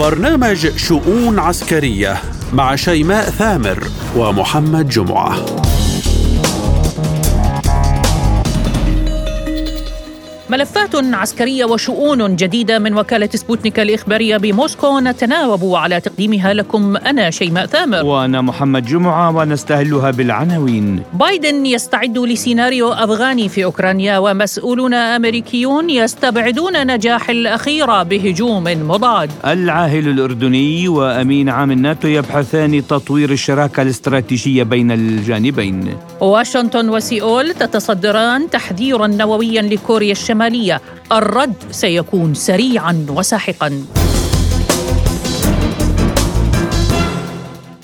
برنامج شؤون عسكرية مع شيماء ثامر ومحمد جمعة. ملفات عسكرية وشؤون جديدة من وكالة سبوتنيك الإخبارية بموسكو. نتناوب على تقديمها لكم أنا شيماء ثامر. وأنا محمد جمعة ونستهلها بالعناوين. بايدن يستعد لسيناريو أفغاني في أوكرانيا ومسؤولون أمريكيون يستبعدون نجاح الأخيرة بهجوم مضاد. العاهل الأردني وأمين عام الناتو يبحثان تطوير الشراكة الاستراتيجية بين الجانبين. واشنطن وسيول تتصدران تحذيرا نوويا لكوريا الشمالية. الشماليه الرد سيكون سريعا وساحقا.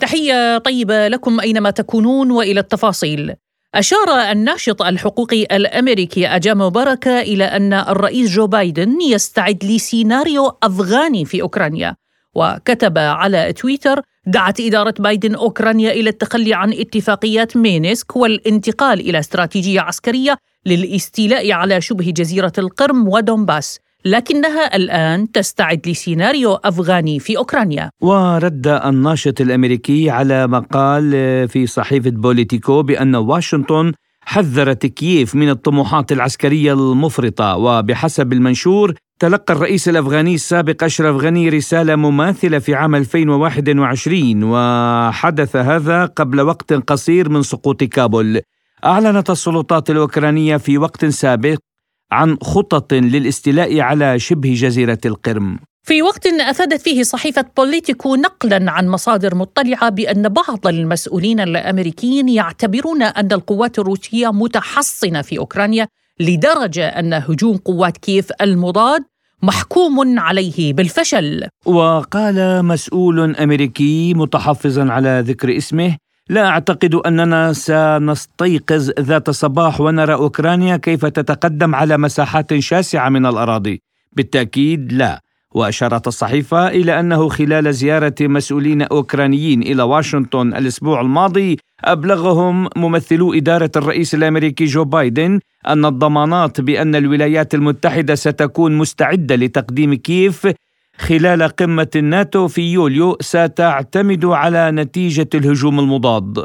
تحية طيبة لكم أينما تكونون وإلى التفاصيل. أشار الناشط الحقوقي الأمريكي أجام مباركة إلى أن الرئيس جو بايدن يستعد لسيناريو أفغاني في أوكرانيا وكتب على تويتر دعت إدارة بايدن أوكرانيا إلى التخلي عن اتفاقيات مينسك والانتقال إلى استراتيجية عسكرية للاستيلاء على شبه جزيرة القرم ودونباس لكنها الآن تستعد لسيناريو أفغاني في أوكرانيا ورد الناشط الأمريكي على مقال في صحيفة بوليتيكو بأن واشنطن حذرت كييف من الطموحات العسكرية المفرطة وبحسب المنشور تلقى الرئيس الأفغاني السابق أشرف غني رسالة مماثلة في عام 2021 وحدث هذا قبل وقت قصير من سقوط كابول. أعلنت السلطات الأوكرانية في وقت سابق عن خطط للاستيلاء على شبه جزيرة القرم. في وقت أفادت فيه صحيفة بوليتيكو نقلا عن مصادر مطلعة بأن بعض المسؤولين الأمريكيين يعتبرون أن القوات الروسية متحصنة في أوكرانيا لدرجة أن هجوم قوات كييف المضاد محكوم عليه بالفشل. وقال مسؤول أمريكي متحفظا على ذكر اسمه: لا أعتقد أننا سنستيقظ ذات صباح ونرى أوكرانيا كيف تتقدم على مساحات شاسعة من الأراضي. بالتأكيد لا. وأشارت الصحيفة إلى أنه خلال زيارة مسؤولين أوكرانيين إلى واشنطن الأسبوع الماضي أبلغهم ممثلو إدارة الرئيس الأمريكي جو بايدن أن الضمانات بأن الولايات المتحدة ستكون مستعدة لتقديم كييف خلال قمة الناتو في يوليو ستعتمد على نتيجة الهجوم المضاد.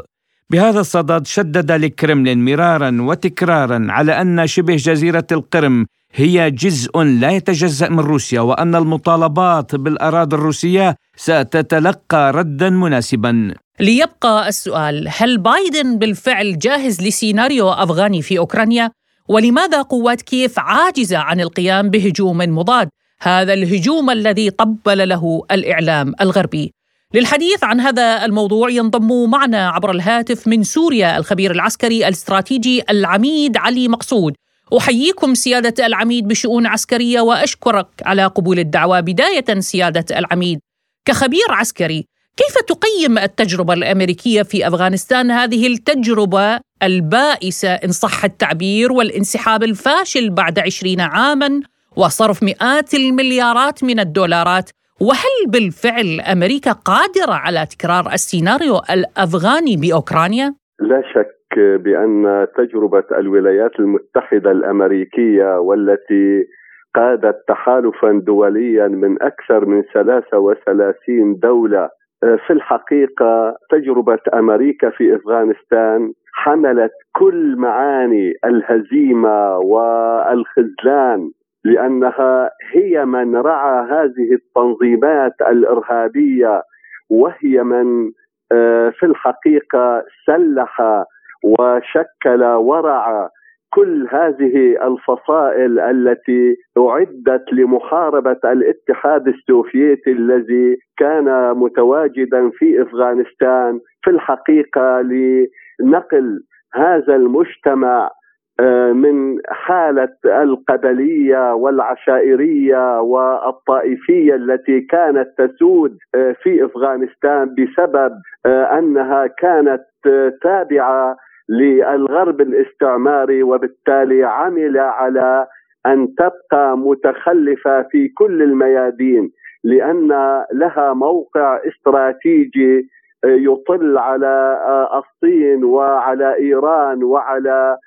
بهذا الصدد شدد الكرملين مرارا وتكرارا على أن شبه جزيرة القرم هي جزء لا يتجزأ من روسيا وأن المطالبات بالأراضي الروسية ستتلقى ردا مناسبا. ليبقى السؤال هل بايدن بالفعل جاهز لسيناريو أفغاني في أوكرانيا؟ ولماذا قوات كييف عاجزة عن القيام بهجوم مضاد؟ هذا الهجوم الذي طبل له الإعلام الغربي. للحديث عن هذا الموضوع ينضم معنا عبر الهاتف من سوريا الخبير العسكري الاستراتيجي العميد علي مقصود. أحييكم سيادة العميد بشؤون عسكرية وأشكرك على قبول الدعوة بداية سيادة العميد. كخبير عسكري كيف تقيم التجربة الأمريكية في أفغانستان؟ هذه التجربة البائسة إن صح التعبير والانسحاب الفاشل بعد عشرين عاما وصرف مئات المليارات من الدولارات وهل بالفعل أمريكا قادرة على تكرار السيناريو الأفغاني بأوكرانيا؟ لا شك بأن تجربة الولايات المتحدة الأمريكية والتي قادت تحالفا دوليا من أكثر من 33 دولة في الحقيقة تجربة أمريكا في أفغانستان حملت كل معاني الهزيمة والخذلان لأنها هي من رعى هذه التنظيمات الإرهابية وهي من آه، في الحقيقة سلح وشكل ورع كل هذه الفصائل التي أعدت لمحاربة الاتحاد السوفيتي الذي كان متواجدا في أفغانستان في الحقيقة لنقل هذا المجتمع من حالة القبلية والعشائرية والطائفية التي كانت تسود آه، في أفغانستان بسبب آه، أنها كانت تابعة للغرب الاستعماري وبالتالي عمل على أن تبقى متخلفة في كل الميادين لأن لها موقع استراتيجي يطل على الصين وعلى إيران وعلى آه،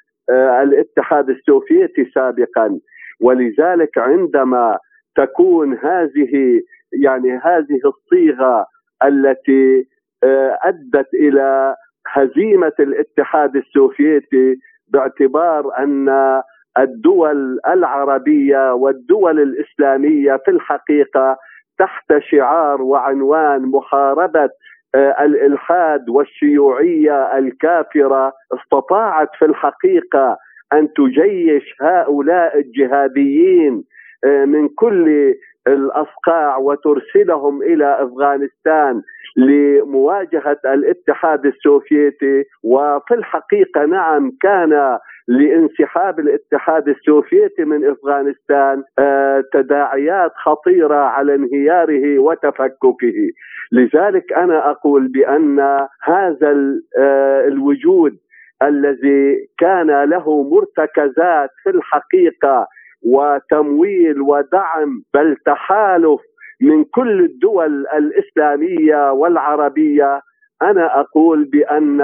الاتحاد السوفيتي سابقا. ولذلك عندما تكون هذه يعني هذه الصيغة التي آه، أدت إلى هزيمة الاتحاد السوفيتي باعتبار أن الدول العربية والدول الإسلامية في الحقيقة تحت شعار وعنوان محاربة آه، الإلحاد والشيوعية الكافرة استطاعت في الحقيقة أن تجيش هؤلاء الجهاديين آه، من كل الأصقاع وترسلهم إلى أفغانستان لمواجهة الاتحاد السوفيتي وفي الحقيقة نعم كان لانسحاب الاتحاد السوفيتي من أفغانستان آه، تداعيات خطيرة على انهياره وتفككه. لذلك أنا أقول بأن هذا آه، الوجود الذي كان له مرتكزات في الحقيقة وتمويل ودعم بل تحالف من كل الدول الإسلامية والعربية. أنا أقول بأن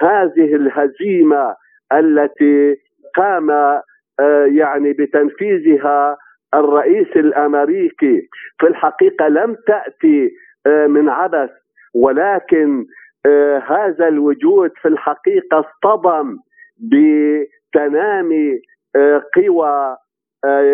هذه الهزيمة التي قام آه، يعني بتنفيذها الرئيس الأمريكي في الحقيقة لم تأتي آه، من عبث. ولكن آه، هذا الوجود في الحقيقة اصطدم بتنامي قوى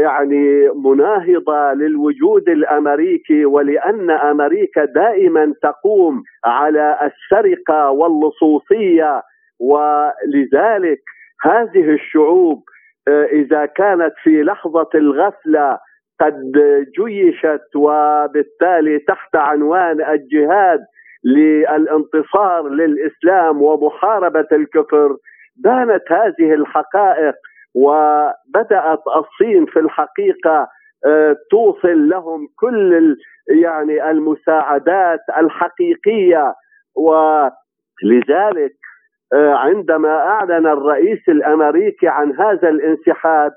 يعني مناهضة للوجود الأمريكي ولأن أمريكا دائما تقوم على السرقة واللصوصية ولذلك هذه الشعوب آه، إذا كانت في لحظة الغفلة قد جيشت وبالتالي تحت عنوان الجهاد للانتصار للإسلام ومحاربة الكفر بانت هذه الحقائق وبدأت الصين في الحقيقة آه، توصل لهم كل يعني المساعدات الحقيقية. ولذلك آه، عندما أعلن الرئيس الأمريكي عن هذا الانسحاب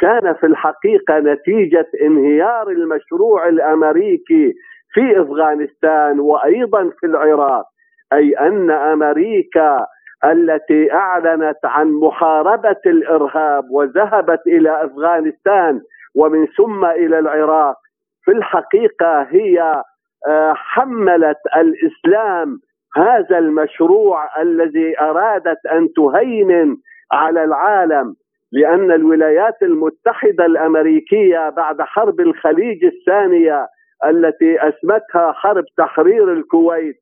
كان في الحقيقة نتيجة انهيار المشروع الأمريكي في أفغانستان وأيضا في العراق. أي أن أمريكا التي أعلنت عن محاربة الإرهاب وذهبت إلى أفغانستان ومن ثم إلى العراق. في الحقيقة هي آه، حملت الإسلام هذا المشروع الذي أرادت أن تهيمن على العالم لأن الولايات المتحدة الأمريكية بعد حرب الخليج الثانية التي أسمتها حرب تحرير الكويت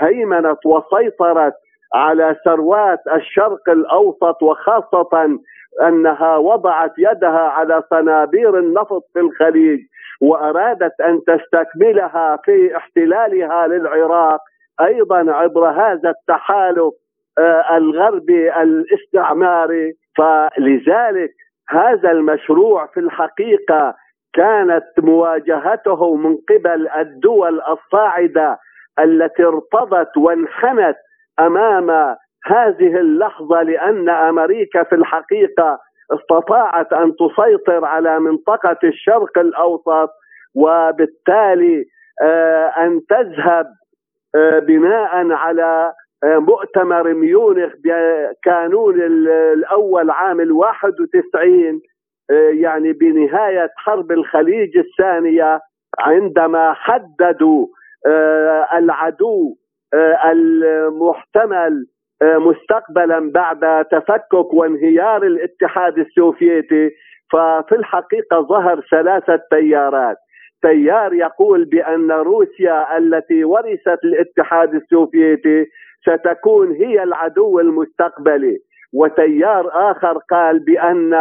هيمنت وسيطرت على ثروات الشرق الأوسط وخاصة أنها وضعت يدها على صنابير النفط في الخليج وأرادت أن تستكملها في احتلالها للعراق أيضا عبر هذا التحالف آه، الغربي الاستعماري. فلذلك هذا المشروع في الحقيقة كانت مواجهته من قبل الدول الصاعدة التي ارتضت وانحنت أمام هذه اللحظة لأن أمريكا في الحقيقة استطاعت أن تسيطر على منطقة الشرق الأوسط وبالتالي آه، أن تذهب آه، بناء على آه، مؤتمر ميونخ بكانون الأول عام ال 91 يعني بنهاية حرب الخليج الثانية عندما حددوا العدو المحتمل مستقبلا بعد تفكك وانهيار الاتحاد السوفيتي. ففي الحقيقة ظهر ثلاثة تيارات. تيار يقول بأن روسيا التي ورثت الاتحاد السوفيتي ستكون هي العدو المستقبلي. وتيار آخر قال بأن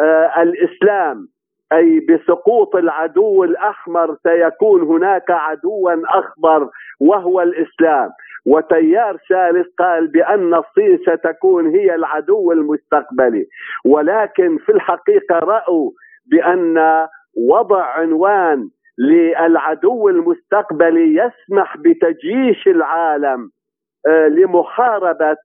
آه، الإسلام أي بسقوط العدو الأحمر سيكون هناك عدوا أخضر وهو الإسلام. وتيار ثالث قال بأن الصين ستكون هي العدو المستقبلي. ولكن في الحقيقة رأوا بأن وضع عنوان للعدو المستقبلي يسمح بتجيش العالم آه، لمحاربة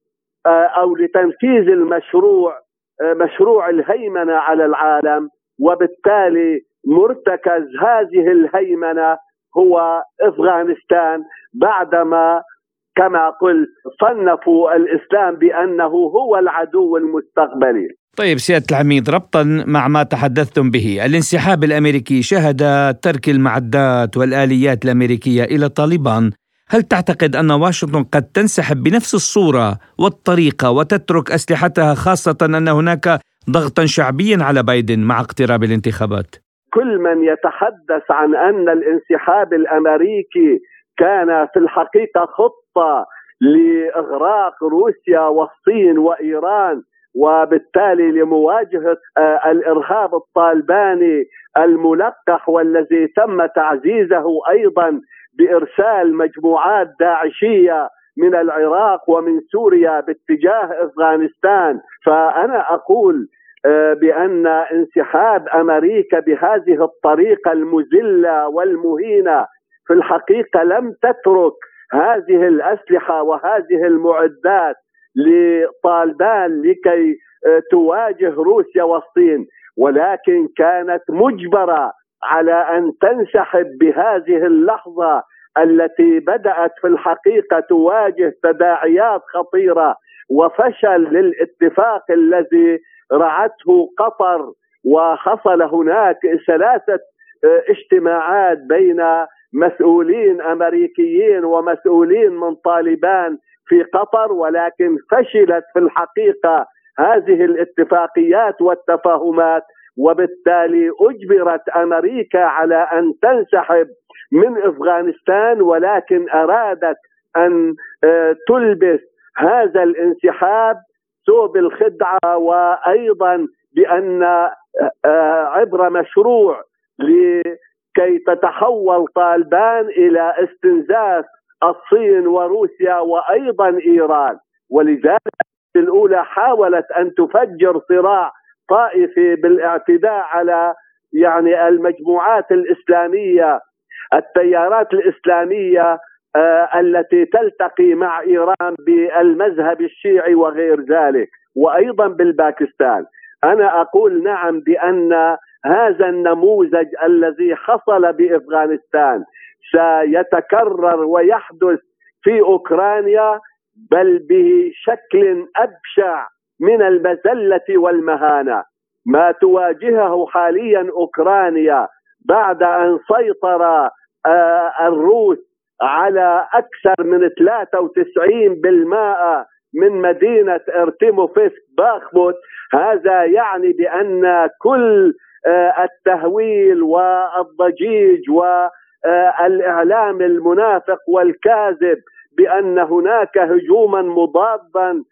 آه، أو لتنفيذ المشروع آه، مشروع الهيمنة على العالم. وبالتالي مرتكز هذه الهيمنة هو أفغانستان بعدما كما قلت صنفوا الإسلام بأنه هو العدو المستقبلي. طيب سيادة العميد ربطا مع ما تحدثتم به الانسحاب الأمريكي شهد ترك المعدات والآليات الأمريكية إلى طالبان. هل تعتقد أن واشنطن قد تنسحب بنفس الصورة والطريقة وتترك أسلحتها خاصة أن هناك ضغطا شعبيا على بايدن مع اقتراب الانتخابات. كل من يتحدث عن أن الانسحاب الأمريكي كان في الحقيقة خطة لإغراق روسيا والصين وإيران وبالتالي لمواجهة آه، الإرهاب الطالباني الملقح والذي تم تعزيزه أيضا بإرسال مجموعات داعشية من العراق ومن سوريا باتجاه أفغانستان. فأنا أقول آه، بأن انسحاب أمريكا بهذه الطريقة المذلة والمهينة في الحقيقة لم تترك هذه الأسلحة وهذه المعدات لطالبان لكي آه، تواجه روسيا والصين. ولكن كانت مجبرة على أن تنسحب بهذه اللحظة التي بدأت في الحقيقة تواجه تداعيات خطيرة وفشل للاتفاق الذي رعته قطر وحصل هناك ثلاثة آه، اجتماعات بين مسؤولين أمريكيين ومسؤولين من طالبان في قطر ولكن فشلت في الحقيقة هذه الاتفاقيات والتفاهمات وبالتالي أجبرت أمريكا على أن تنسحب من أفغانستان ولكن أرادت أن آه، تلبس هذا الانسحاب ثوب الخدعه وأيضا بأن آه، عبر مشروع لكي تتحول طالبان إلى استنزاف الصين وروسيا وأيضا إيران. ولذلك الأولى حاولت أن تفجر صراع طائفي بالاعتداء على يعني المجموعات الإسلامية التيارات الإسلامية آه التي تلتقي مع إيران بالمذهب الشيعي وغير ذلك وأيضا بالباكستان. أنا أقول نعم بأن هذا النموذج الذي حصل بأفغانستان سيتكرر ويحدث في أوكرانيا بل بشكل أبشع من المذلة والمهانة. ما تواجهه حاليا أوكرانيا بعد أن سيطر آه، الروس على أكثر من 93% من مدينة ارتيموفسك باخموت. هذا يعني بأن كل آه، التهويل والضجيج و الاعلام المنافق والكاذب بأن هناك هجوما مضادا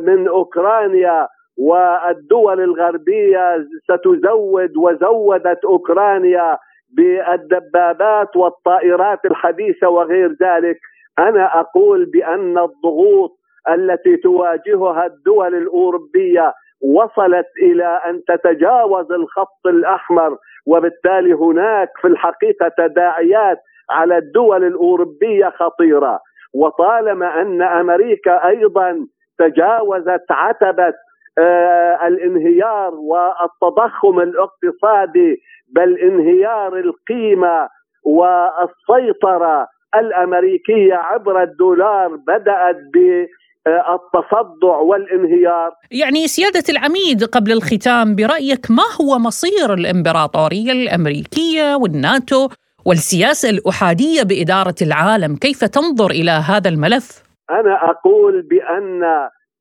من أوكرانيا والدول الغربية ستزود وزودت أوكرانيا بالدبابات والطائرات الحديثة وغير ذلك. أنا أقول بأن الضغوط التي تواجهها الدول الأوروبية وصلت إلى أن تتجاوز الخط الأحمر وبالتالي هناك في الحقيقة تداعيات على الدول الأوروبية خطيرة. وطالما أن أمريكا أيضا تجاوزت عتبة آه الانهيار والتضخم الاقتصادي بل انهيار القيمة والسيطرة الأمريكية عبر الدولار بدأت ب التصدع والانهيار يعني سيادة العميد قبل الختام برأيك ما هو مصير الإمبراطورية الأمريكية والناتو والسياسة الأحادية بإدارة العالم كيف تنظر إلى هذا الملف؟ أنا أقول بأن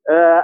آه،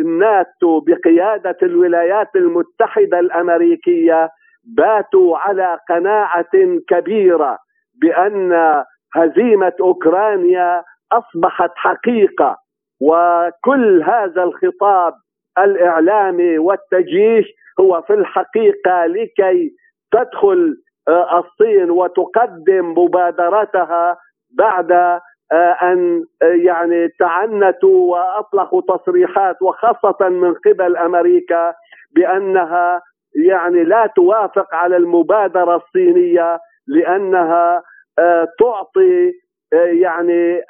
الناتو بقيادة الولايات المتحدة الأمريكية باتوا على قناعة كبيرة بأن هزيمة أوكرانيا أصبحت حقيقة وكل هذا الخطاب الإعلامي والتجيش هو في الحقيقة لكي تدخل آه، الصين وتقدم مبادرتها بعد أن آه، يعني تعنتوا وأطلقوا تصريحات وخاصة من قبل أمريكا بأنها يعني لا توافق على المبادرة الصينية لأنها تعطي يعني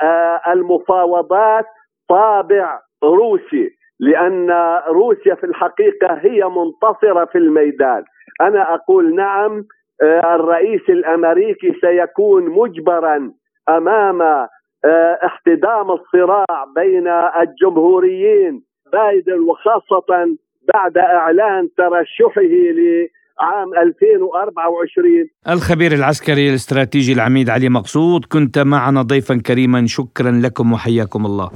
المفاوضات طابع روسي لأن روسيا في الحقيقة هي منتصرة في الميدان. أنا أقول نعم آه، الرئيس الأمريكي سيكون مجبرا أمام آه، احتدام الصراع بين الجمهوريين بايدن وخاصة بعد إعلان ترشحه عام 2024 الخبير العسكري الاستراتيجي العميد علي مقصود كنت معنا ضيفا كريما شكرا لكم وحياكم الله.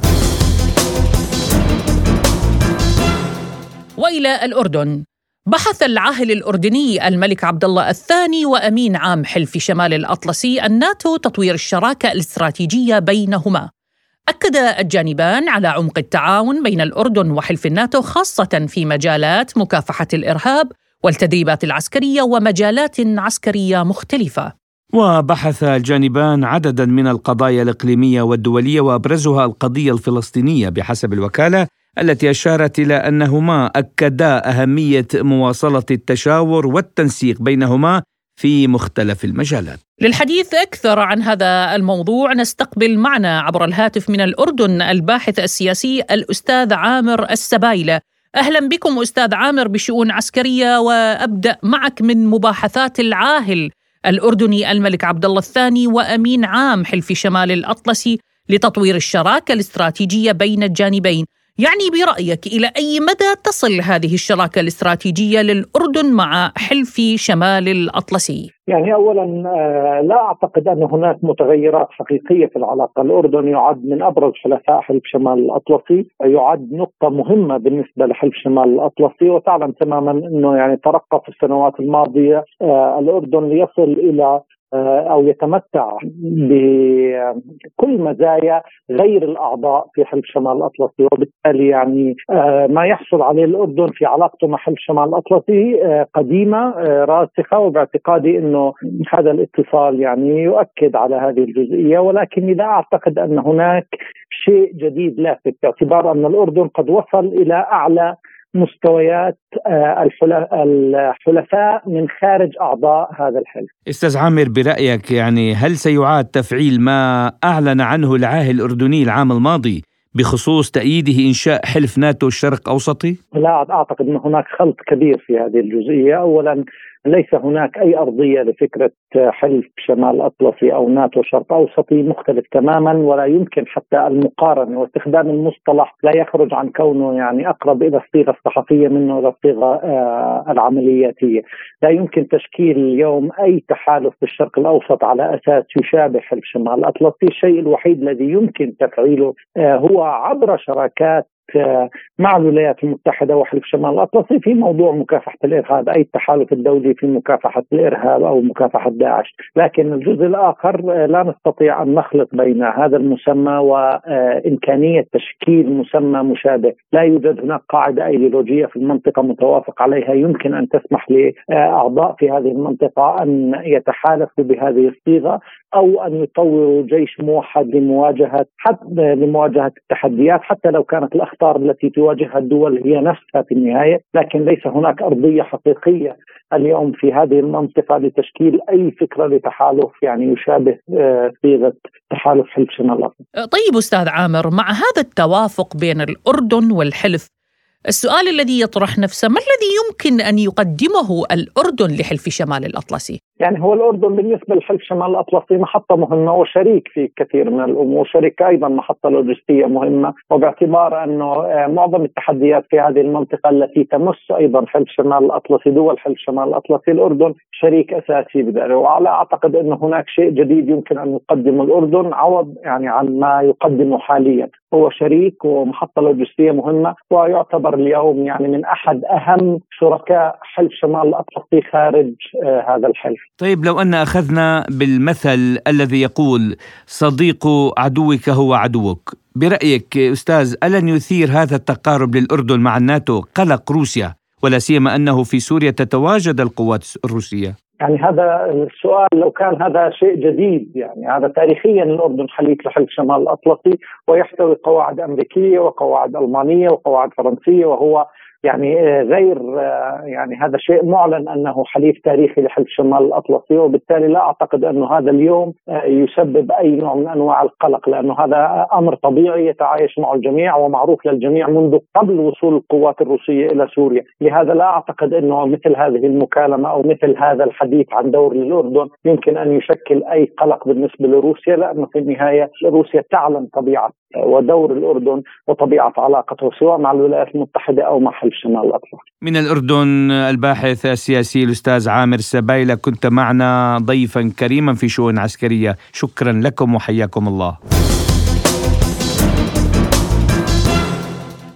وإلى الأردن. بحث العاهل الأردني الملك عبد الله الثاني وأمين عام حلف شمال الأطلسي الناتو تطوير الشراكة الاستراتيجية بينهما. أكد الجانبان على عمق التعاون بين الأردن وحلف الناتو خاصة في مجالات مكافحة الإرهاب والتدريبات العسكرية ومجالات عسكرية مختلفة. وبحث الجانبان عددا من القضايا الإقليمية والدولية وأبرزها القضية الفلسطينية بحسب الوكالة التي أشارت إلى أنهما أكدا أهمية مواصلة التشاور والتنسيق بينهما في مختلف المجالات. للحديث أكثر عن هذا الموضوع نستقبل معنا عبر الهاتف من الأردن الباحث السياسي الأستاذ عامر السبايلة. أهلا بكم أستاذ عامر بشؤون عسكرية وأبدأ معك من مباحثات العاهل الأردني الملك عبد الله الثاني وأمين عام حلف شمال الأطلسي لتطوير الشراكة الاستراتيجية بين الجانبين. يعني برأيك إلى أي مدى تصل هذه الشراكة الاستراتيجية للأردن مع حلف شمال الأطلسي؟ يعني أولا آه، لا أعتقد أن هناك متغيرات حقيقية في العلاقة الأردن يعد من أبرز حلفاء حلف شمال الأطلسي يعد نقطة مهمة بالنسبة لحلف شمال الأطلسي وتعلم تماما أنه يعني ترقى في السنوات الماضية آه، الأردن ليصل إلى أو يتمتع بكل مزايا غير الأعضاء في حلف شمال الأطلسي. وبالتالي يعني آه، ما يحصل عليه الأردن في علاقته مع حلف شمال الأطلسي آه، قديمة راسخة. وباعتقادي إنه هذا الاتصال يعني يؤكد على هذه الجزئية. ولكني لا أعتقد أن هناك شيء جديد لافت باعتبار أن الأردن قد وصل إلى أعلى مستويات آه، الحلفاء من خارج أعضاء هذا الحلف. أستاذ عامر برأيك يعني هل سيعاد تفعيل ما أعلن عنه العاهل الأردني العام الماضي بخصوص تأييده إنشاء حلف ناتو الشرق أوسطي؟ لا أعتقد أن هناك خلط كبير في هذه الجزئية أولا ليس هناك أي أرضية لفكرة حلف شمال اطلسي أو ناتو شرق أوسطي مختلف تماما ولا يمكن حتى المقارنة واستخدام المصطلح لا يخرج عن كونه يعني أقرب إلى الصيغة الصحفية منه إلى الصيغة آه، العملياتيه، لا يمكن تشكيل اليوم أي تحالف في الشرق الأوسط على أساس يشابه حلف شمال الأطلسي، الشيء الوحيد الذي يمكن تفعيله آه، هو عبر شراكات مع الولايات المتحدة وحلف شمال الأطلسي في موضوع مكافحة الإرهاب أي التحالف الدولي في مكافحة الإرهاب أو مكافحة داعش. لكن الجزء الآخر لا نستطيع أن نخلط بين هذا المسمى وإمكانية تشكيل مسمى مشابه. لا يوجد هناك قاعدة أيديولوجية في المنطقة متوافق عليها. يمكن أن تسمح لأعضاء في هذه المنطقة أن يتحالفوا بهذه الصيغة أو أن يطوروا جيش موحد لمواجهة حتى لمواجهة التحديات حتى لو كانت الأخ الأخطار التي تواجهها الدول هي نفسها في النهاية، لكن ليس هناك أرضية حقيقية اليوم في هذه المنطقة لتشكيل أي فكرة لتحالف يعني يشابه آه، صيغة تحالف حلف شمال الافريقي. طيب أستاذ عامر مع هذا التوافق بين الأردن والحلف السؤال الذي يطرح نفسه ما الذي يمكن أن يقدمه الأردن لحلف شمال الأطلسي؟ يعني هو الأردن بالنسبة لحلف شمال الأطلسي محطة مهمة وشريك في كثير من الأمور، شريك أيضا محطة لوجستية مهمة وباعتبار أنه آه، معظم التحديات في هذه المنطقة التي تمس أيضا حلف شمال الأطلسي دول حلف شمال الأطلسي الأردن شريك أساسي بذلك وعلى أعتقد انه هناك شيء جديد يمكن أن يقدمه الأردن عوض يعني عن ما يقدمه حاليا، هو شريك ومحطة لوجستية مهمة ويعتبر اليوم يعني من أحد أهم شركاء حلف شمال الأطلسي خارج آه، هذا الحلف. طيب لو أن أخذنا بالمثل الذي يقول صديق عدوك هو عدوك برأيك أستاذ ألن يثير هذا التقارب للأردن مع الناتو قلق روسيا؟ ولا سيما أنه في سوريا تتواجد القوات الروسية. يعني هذا السؤال لو كان هذا شيء جديد يعني هذا تاريخيا الأردن حليف لحلف شمال الأطلسي ويحتوي قواعد أمريكية وقواعد ألمانية وقواعد فرنسية وهو يعني آه، غير آه، يعني هذا شيء معلن أنه حليف تاريخي لحلف شمال الأطلسي وبالتالي لا أعتقد انه هذا اليوم آه، يسبب أي نوع من أنواع القلق لأنه هذا أمر طبيعي يتعايش معه الجميع ومعروف للجميع منذ قبل وصول القوات الروسية إلى سوريا، لهذا لا أعتقد أنه مثل هذه المكالمة أو مثل هذا الحديث عن دور الأردن يمكن أن يشكل أي قلق بالنسبة لروسيا لأنه في النهاية روسيا تعلم طبيعة ودور الأردن وطبيعة علاقته سواء مع الولايات المتحدة أو مع حلف شمال الاطلسي. من الأردن الباحث السياسي الأستاذ عامر سبايله كنت معنا ضيفا كريما في شؤون عسكرية، شكرا لكم وحياكم الله.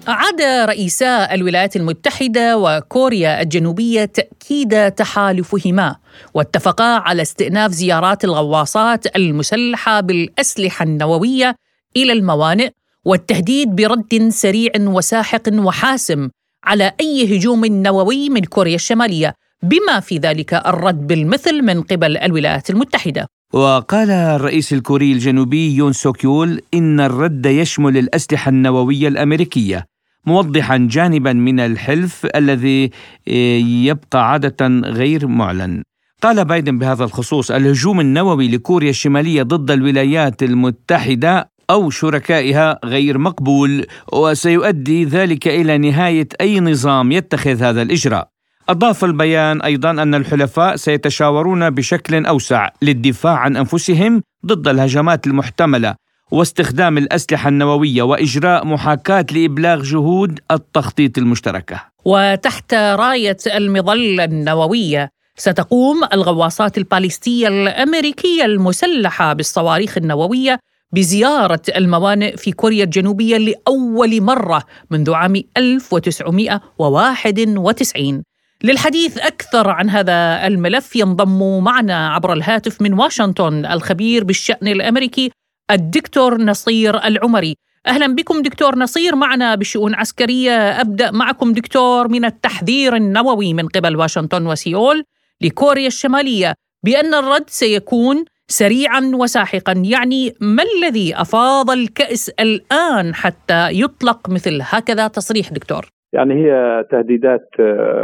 أعاد رئيسا الولايات المتحدة وكوريا الجنوبية تأكيد تحالفهما واتفقا على استئناف زيارات الغواصات المسلحة بالأسلحة النووية إلى الموانئ والتهديد برد سريع وساحق وحاسم على أي هجوم نووي من كوريا الشمالية بما في ذلك الرد بالمثل من قبل الولايات المتحدة. وقال الرئيس الكوري الجنوبي يون سوكيول إن الرد يشمل الأسلحة النووية الأمريكية موضحا جانبا من الحلف الذي آه، يبقى عادة غير معلن. قال بايدن بهذا الخصوص الهجوم النووي لكوريا الشمالية ضد الولايات المتحدة أو شركائها غير مقبول وسيؤدي ذلك إلى نهاية أي نظام يتخذ هذا الإجراء أضاف البيان أيضا أن الحلفاء سيتشاورون بشكل أوسع للدفاع عن أنفسهم ضد الهجمات المحتملة واستخدام الأسلحة النووية وإجراء محاكاة لإبلاغ جهود التخطيط المشتركة. وتحت راية المظلة النووية ستقوم الغواصات الباليستية الأمريكية المسلحة بالصواريخ النووية بزيارة الموانئ في كوريا الجنوبية لأول مرة منذ عام 1991. للحديث أكثر عن هذا الملف ينضم معنا عبر الهاتف من واشنطن الخبير بالشأن الأمريكي الدكتور نصير العمري أهلا بكم دكتور نصير معنا بشؤون عسكرية أبدأ معكم دكتور من التحذير النووي من قبل واشنطن وسيول لكوريا الشمالية بأن الرد سيكون سريعا وساحقا. يعني ما الذي أفاض الكأس الآن حتى يطلق مثل هكذا تصريح دكتور؟ يعني هي تهديدات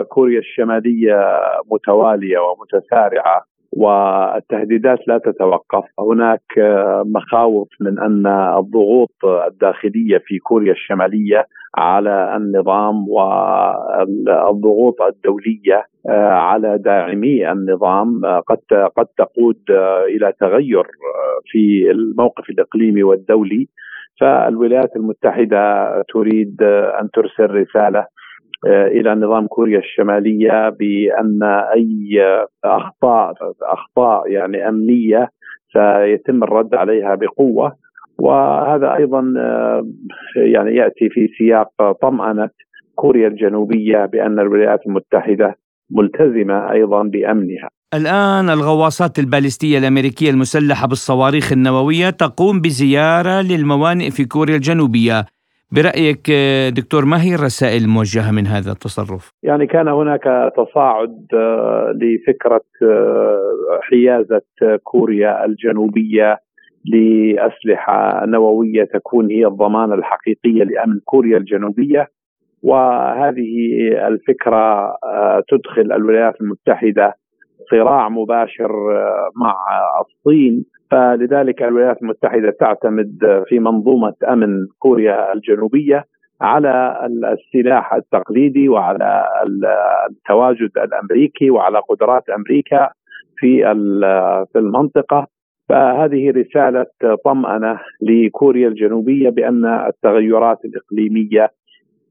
كوريا الشمالية متوالية ومتسارعة. والتهديدات لا تتوقف. هناك مخاوف من أن الضغوط الداخلية في كوريا الشمالية على النظام والضغوط الدولية على داعمي النظام قد قد تقود إلى تغير في الموقف الإقليمي والدولي. فالولايات المتحدة تريد أن ترسل رسالة آه، إلى نظام كوريا الشمالية بأن أي أخطاء أخطاء يعني أمنية سيتم الرد عليها بقوة وهذا أيضا آه، يعني يأتي في سياق طمأنة كوريا الجنوبية بأن الولايات المتحدة ملتزمة أيضا بأمنها. الآن الغواصات البالستيه الأمريكية المسلحة بالصواريخ النووية تقوم بزيارة للموانئ في كوريا الجنوبية. برأيك دكتور ما هي الرسائل الموجهة من هذا التصرف؟ يعني كان هناك تصاعد آه، لفكرة آه، حيازة كوريا الجنوبية لأسلحة نووية تكون هي الضمانة الحقيقية لأمن كوريا الجنوبية وهذه الفكرة آه، تدخل الولايات المتحدة صراع مباشر مع الصين فلذلك الولايات المتحدة تعتمد في منظومة أمن كوريا الجنوبية على السلاح التقليدي وعلى التواجد الأمريكي وعلى قدرات أمريكا في في المنطقة. فهذه رسالة طمأنة لكوريا الجنوبية بأن التغيرات الإقليمية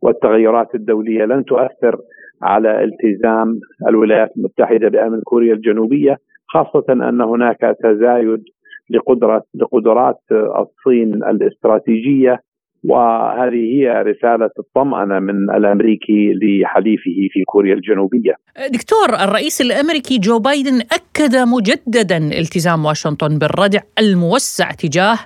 والتغيرات الدولية لن تؤثر على التزام الولايات المتحدة بأمن كوريا الجنوبية خاصة أن هناك تزايد لقدرة لقدرات الصين الاستراتيجية وهذه هي رسالة الطمأنة من الأمريكي لحليفه في كوريا الجنوبية دكتور الرئيس الأمريكي جو بايدن أكد مجددا التزام واشنطن بالردع الموسع تجاه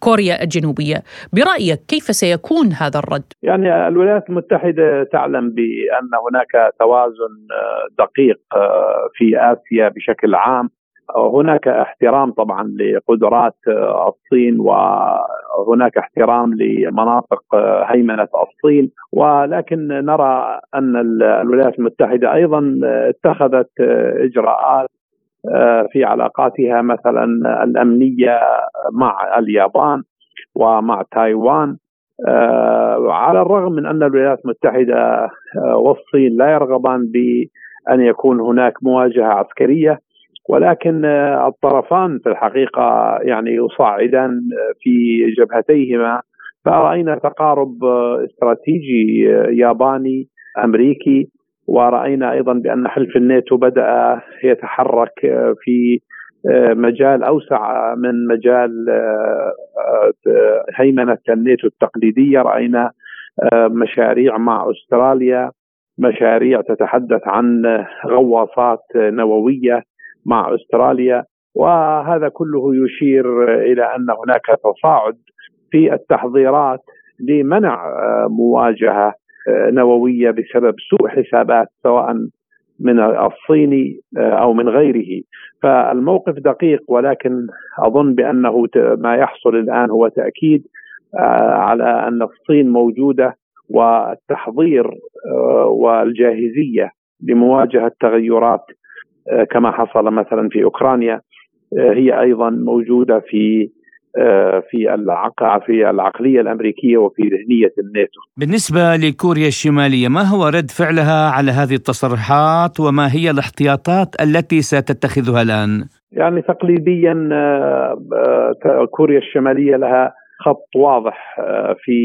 كوريا الجنوبية برأيك كيف سيكون هذا الرد؟ يعني الولايات المتحدة تعلم بأن هناك توازن دقيق في آسيا بشكل عام هناك احترام طبعا لقدرات الصين وهناك احترام لمناطق هيمنة الصين. ولكن نرى أن الولايات المتحدة أيضا اتخذت إجراءات في علاقاتها مثلا الأمنية مع اليابان ومع تايوان. على الرغم من أن الولايات المتحدة والصين لا يرغبان بأن يكون هناك مواجهة عسكرية ولكن آه، الطرفان في الحقيقة يعني يصعدان آه، في جبهتيهما. فرأينا تقارب آه، استراتيجي ياباني أمريكي. ورأينا أيضا بأن حلف الناتو بدأ يتحرك في مجال أوسع من مجال هيمنة الناتو التقليدية. رأينا مشاريع مع أستراليا مشاريع تتحدث عن غواصات نووية. مع أستراليا وهذا كله يشير إلى أن هناك تصاعد في التحضيرات لمنع مواجهة نووية بسبب سوء حسابات سواء من الصيني أو من غيره. فالموقف دقيق ولكن أظن بأنه ما يحصل الآن هو تأكيد على أن الصين موجودة والتحضير والجاهزية لمواجهة تغيرات كما حصل مثلا في أوكرانيا هي أيضا موجودة في آه، في. في العقلية الأمريكية وفي ذهنية الناتو. بالنسبة لكوريا الشمالية ما هو رد فعلها على هذه التصريحات وما هي الاحتياطات التي ستتخذها الآن؟ يعني تقليديا آه، آه، كوريا الشمالية لها خط واضح في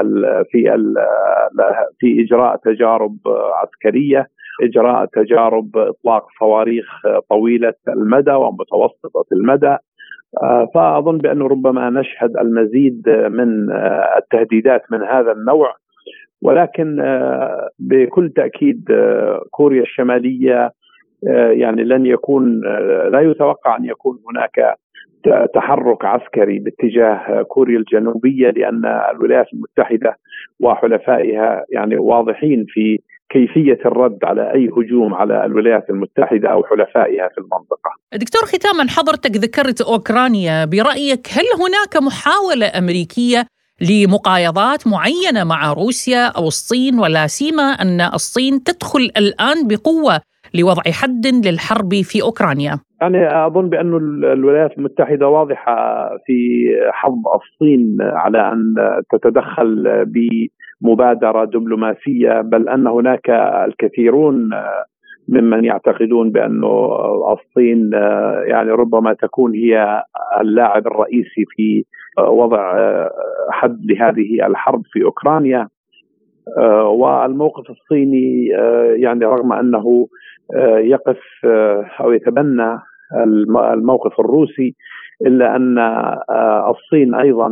ال في ال في إجراء تجارب عسكرية إجراء تجارب إطلاق صواريخ طويلة المدى ومتوسطة المدى. آه، فأظن بانه ربما نشهد المزيد من آه، التهديدات من هذا النوع. ولكن آه، بكل تأكيد كوريا الشمالية يعني لن يكون لا يتوقع أن يكون هناك تحرك عسكري باتجاه كوريا الجنوبية لأن الولايات المتحدة وحلفائها يعني واضحين في كيفية الرد على أي هجوم على الولايات المتحدة أو حلفائها في المنطقة. دكتور ختاما حضرتك ذكرت أوكرانيا برأيك هل هناك محاولة أمريكية لمقايضات معينة مع روسيا أو الصين ولا سيما أن الصين تدخل الآن بقوة لوضع حد للحرب في أوكرانيا؟ يعني أظن بأن الولايات المتحدة واضحة في حظ الصين على أن تتدخل بمبادره دبلوماسية بل أن هناك الكثيرون ممن يعتقدون بأن الصين يعني ربما تكون هي اللاعب الرئيسي في وضع حد لهذه الحرب في أوكرانيا. والموقف الصيني يعني رغم آه، يقف آه، أو يتبنى الموقف الروسي أن آه، الصين أيضا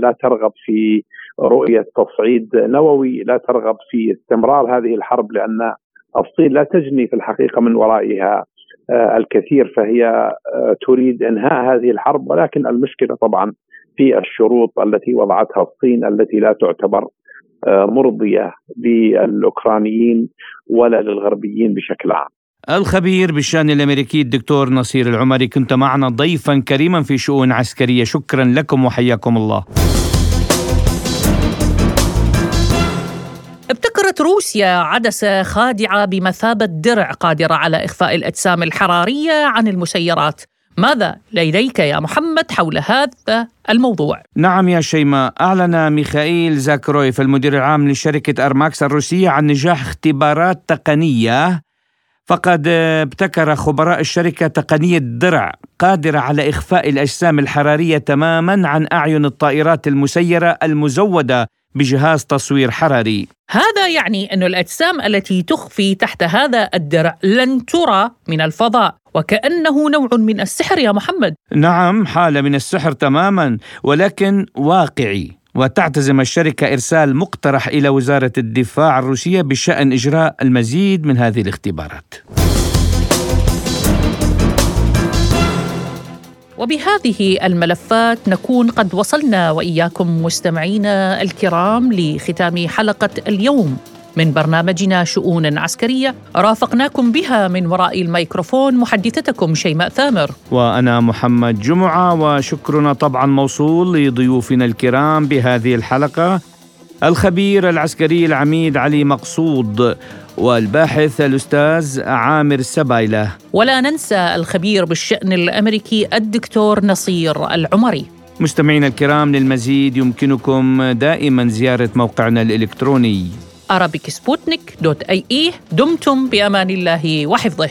لا ترغب في رؤية تصعيد نووي، لا ترغب في استمرار هذه الحرب لأن الصين لا تجني في الحقيقة من ورائها الكثير فهي تريد إنهاء هذه الحرب ولكن المشكلة طبعا في الشروط التي وضعتها الصين التي لا تعتبر مرضية للأوكرانيين ولا للغربيين بشكل عام. الخبير بالشأن الأمريكي الدكتور نصير العمري كنت معنا ضيفا كريما في شؤون عسكرية شكرا لكم وحياكم الله. ابتكرت روسيا عدسة خادعة بمثابة درع قادرة على إخفاء الأجسام الحرارية عن المسيرات ماذا لديك يا محمد حول هذا الموضوع؟ نعم يا شيماء أعلن ميخائيل زاكرويف المدير العام لشركة أرماكس الروسية عن نجاح اختبارات تقنية فقد ابتكر خبراء الشركة تقنية درع قادرة على إخفاء الأجسام الحرارية تماما عن أعين الطائرات المسيرة المزودة بجهاز تصوير حراري. هذا يعني أن الأجسام التي تخفي تحت هذا الدرع لن ترى من الفضاء وكأنه نوع من السحر يا محمد. نعم حالة من السحر تماما ولكن واقعي. وتعتزم الشركة إرسال مقترح إلى وزارة الدفاع الروسية بشأن إجراء المزيد من هذه الاختبارات. وبهذه الملفات نكون قد وصلنا وإياكم مستمعينا الكرام لختام حلقة اليوم من برنامجنا شؤون عسكرية. رافقناكم بها من وراء الميكروفون محدثتكم شيماء ثامر. وأنا محمد جمعة وشكرنا طبعا موصول لضيوفنا الكرام بهذه الحلقة. الخبير العسكري العميد علي مقصود والباحث الأستاذ عامر سبايلة. ولا ننسى الخبير بالشأن الأمريكي الدكتور نصير العمري. مستمعينا الكرام للمزيد يمكنكم دائما زيارة موقعنا الإلكتروني. arabicsputnik.ae دمتم بأمان الله وحفظه.